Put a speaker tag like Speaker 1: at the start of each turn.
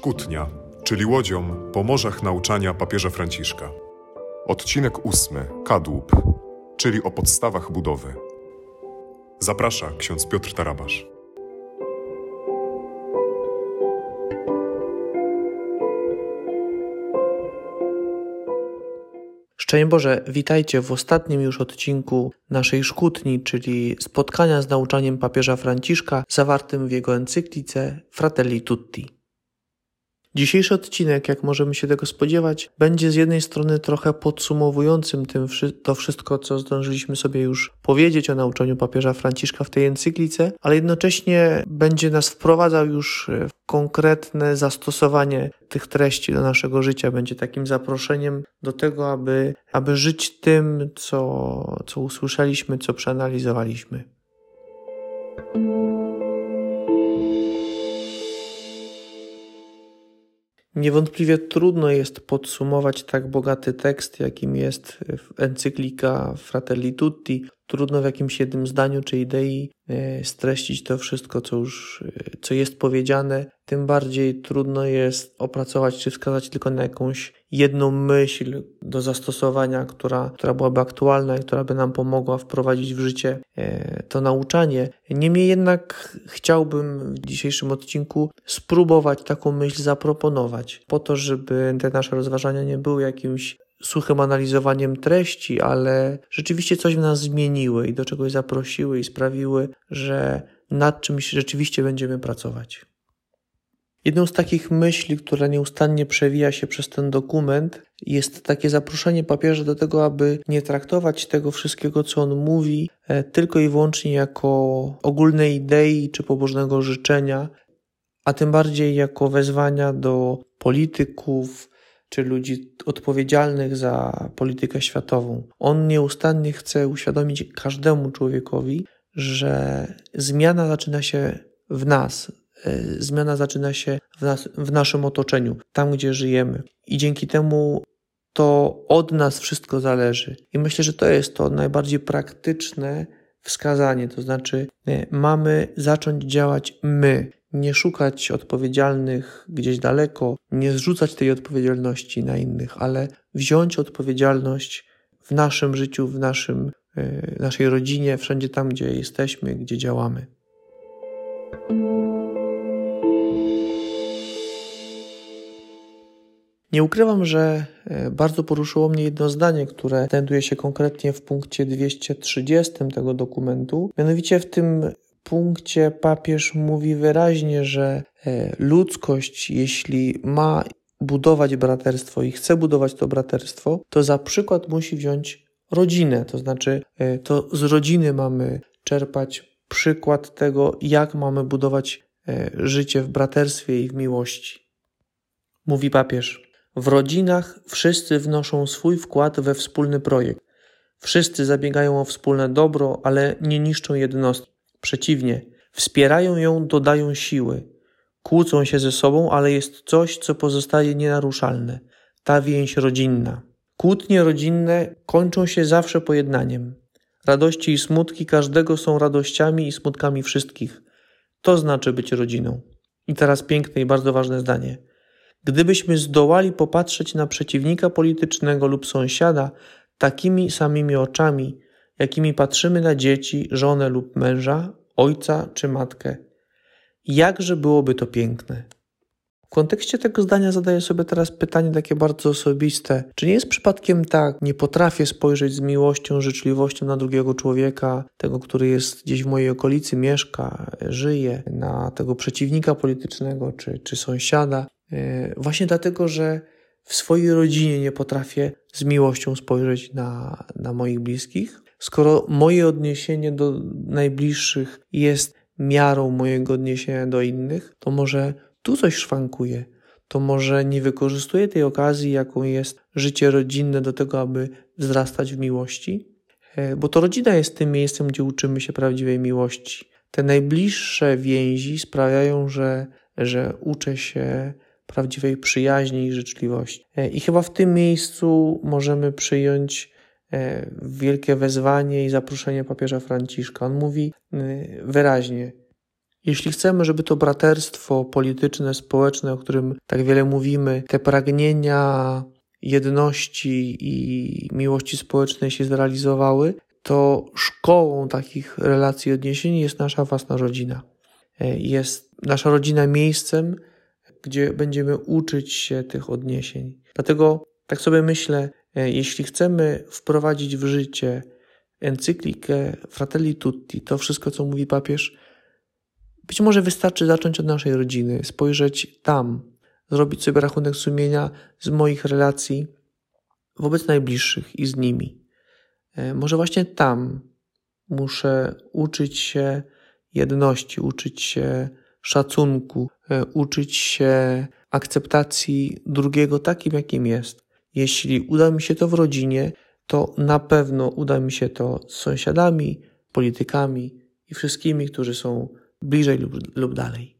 Speaker 1: Szkutnia, czyli łodzią po morzach nauczania papieża Franciszka. Odcinek ósmy, Kadłub, czyli o podstawach budowy. Zaprasza ksiądz Piotr Tarabasz.
Speaker 2: Szczęść Boże, witajcie w ostatnim już odcinku naszej szkutni, czyli spotkania z nauczaniem papieża Franciszka zawartym w jego encyklice Fratelli Tutti. Dzisiejszy odcinek, jak możemy się tego spodziewać, będzie z jednej strony trochę podsumowującym tym, to wszystko, co zdążyliśmy sobie już powiedzieć o nauczaniu papieża Franciszka w tej encyklice, ale jednocześnie będzie nas wprowadzał już w konkretne zastosowanie tych treści do naszego życia. Będzie takim zaproszeniem do tego, aby, aby żyć tym, co, co usłyszeliśmy, co przeanalizowaliśmy. Niewątpliwie trudno jest podsumować tak bogaty tekst, jakim jest encyklika Fratelli Tutti. Trudno w jakimś jednym zdaniu czy idei e, streścić to wszystko, co już e, co jest powiedziane. Tym bardziej trudno jest opracować czy wskazać tylko na jakąś jedną myśl do zastosowania, która, która byłaby aktualna i która by nam pomogła wprowadzić w życie e, to nauczanie. Niemniej jednak chciałbym w dzisiejszym odcinku spróbować taką myśl zaproponować, po to, żeby te nasze rozważania nie były jakimś suchym analizowaniem treści, ale rzeczywiście coś w nas zmieniły i do czegoś zaprosiły i sprawiły, że nad czymś rzeczywiście będziemy pracować. Jedną z takich myśli, która nieustannie przewija się przez ten dokument, jest takie zaproszenie papieża do tego, aby nie traktować tego wszystkiego, co on mówi, e, tylko i wyłącznie jako ogólnej idei czy pobożnego życzenia, a tym bardziej jako wezwania do polityków czy ludzi odpowiedzialnych za politykę światową. On nieustannie chce uświadomić każdemu człowiekowi, że zmiana zaczyna się w nas, E, zmiana zaczyna się w, nas, w naszym otoczeniu, tam gdzie żyjemy. I dzięki temu to od nas wszystko zależy. I myślę, że to jest to najbardziej praktyczne wskazanie, to znaczy e, mamy zacząć działać my, nie szukać odpowiedzialnych gdzieś daleko, nie zrzucać tej odpowiedzialności na innych, ale wziąć odpowiedzialność w naszym życiu, w naszym, e, naszej rodzinie, wszędzie tam, gdzie jesteśmy, gdzie działamy. Nie ukrywam, że e, bardzo poruszyło mnie jedno zdanie, które znajduje się konkretnie w punkcie 230 tego dokumentu. Mianowicie w tym punkcie papież mówi wyraźnie, że e, ludzkość, jeśli ma budować braterstwo i chce budować to braterstwo, to za przykład musi wziąć rodzinę. To znaczy, e, to z rodziny mamy czerpać przykład tego, jak mamy budować życie w braterstwie i w miłości. Mówi papież. W rodzinach wszyscy wnoszą swój wkład we wspólny projekt. Wszyscy zabiegają o wspólne dobro, ale nie niszczą jednostki. Przeciwnie, wspierają ją, dodają siły. Kłócą się ze sobą, ale jest coś, co pozostaje nienaruszalne ta więź rodzinna. Kłótnie rodzinne kończą się zawsze pojednaniem. Radości i smutki każdego są radościami i smutkami wszystkich. To znaczy być rodziną. I teraz piękne i bardzo ważne zdanie. Gdybyśmy zdołali popatrzeć na przeciwnika politycznego lub sąsiada takimi samymi oczami, jakimi patrzymy na dzieci, żonę lub męża, ojca czy matkę, jakże byłoby to piękne. W kontekście tego zdania zadaję sobie teraz pytanie takie bardzo osobiste. Czy nie jest przypadkiem tak, nie potrafię spojrzeć z miłością, życzliwością na drugiego człowieka, tego, który jest gdzieś w mojej okolicy, mieszka, żyje, na tego przeciwnika politycznego czy, czy sąsiada, E, właśnie dlatego, że w swojej rodzinie nie potrafię z miłością spojrzeć na, na moich bliskich. Skoro moje odniesienie do najbliższych jest miarą mojego odniesienia do innych, to może tu coś szwankuje. To może nie wykorzystuję tej okazji, jaką jest życie rodzinne, do tego, aby wzrastać w miłości, e, bo to rodzina jest tym miejscem, gdzie uczymy się prawdziwej miłości. Te najbliższe więzi sprawiają, że, że uczę się prawdziwej przyjaźni i życzliwości. E, I chyba w tym miejscu możemy przyjąć wielkie wezwanie i zaproszenie papieża Franciszka. On mówi e, wyraźnie: Jeśli chcemy, żeby to braterstwo polityczne, społeczne, o którym tak wiele mówimy, te pragnienia jedności i miłości społecznej się zrealizowały, to szkołą takich relacji odniesień jest nasza własna rodzina. E, jest nasza rodzina miejscem, gdzie będziemy uczyć się tych odniesień. Dlatego tak sobie myślę, e, jeśli chcemy wprowadzić w życie encyklikę Fratelli Tutti, to wszystko, co mówi papież, być może wystarczy zacząć od naszej rodziny, spojrzeć tam, zrobić sobie rachunek sumienia z moich relacji wobec najbliższych i z nimi. E, może właśnie tam muszę uczyć się jedności, uczyć się szacunku, e, uczyć się akceptacji drugiego takim, jakim jest. Jeśli uda mi się to w rodzinie, to na pewno uda mi się to z sąsiadami, politykami i wszystkimi, którzy są bliżej lub, lub dalej.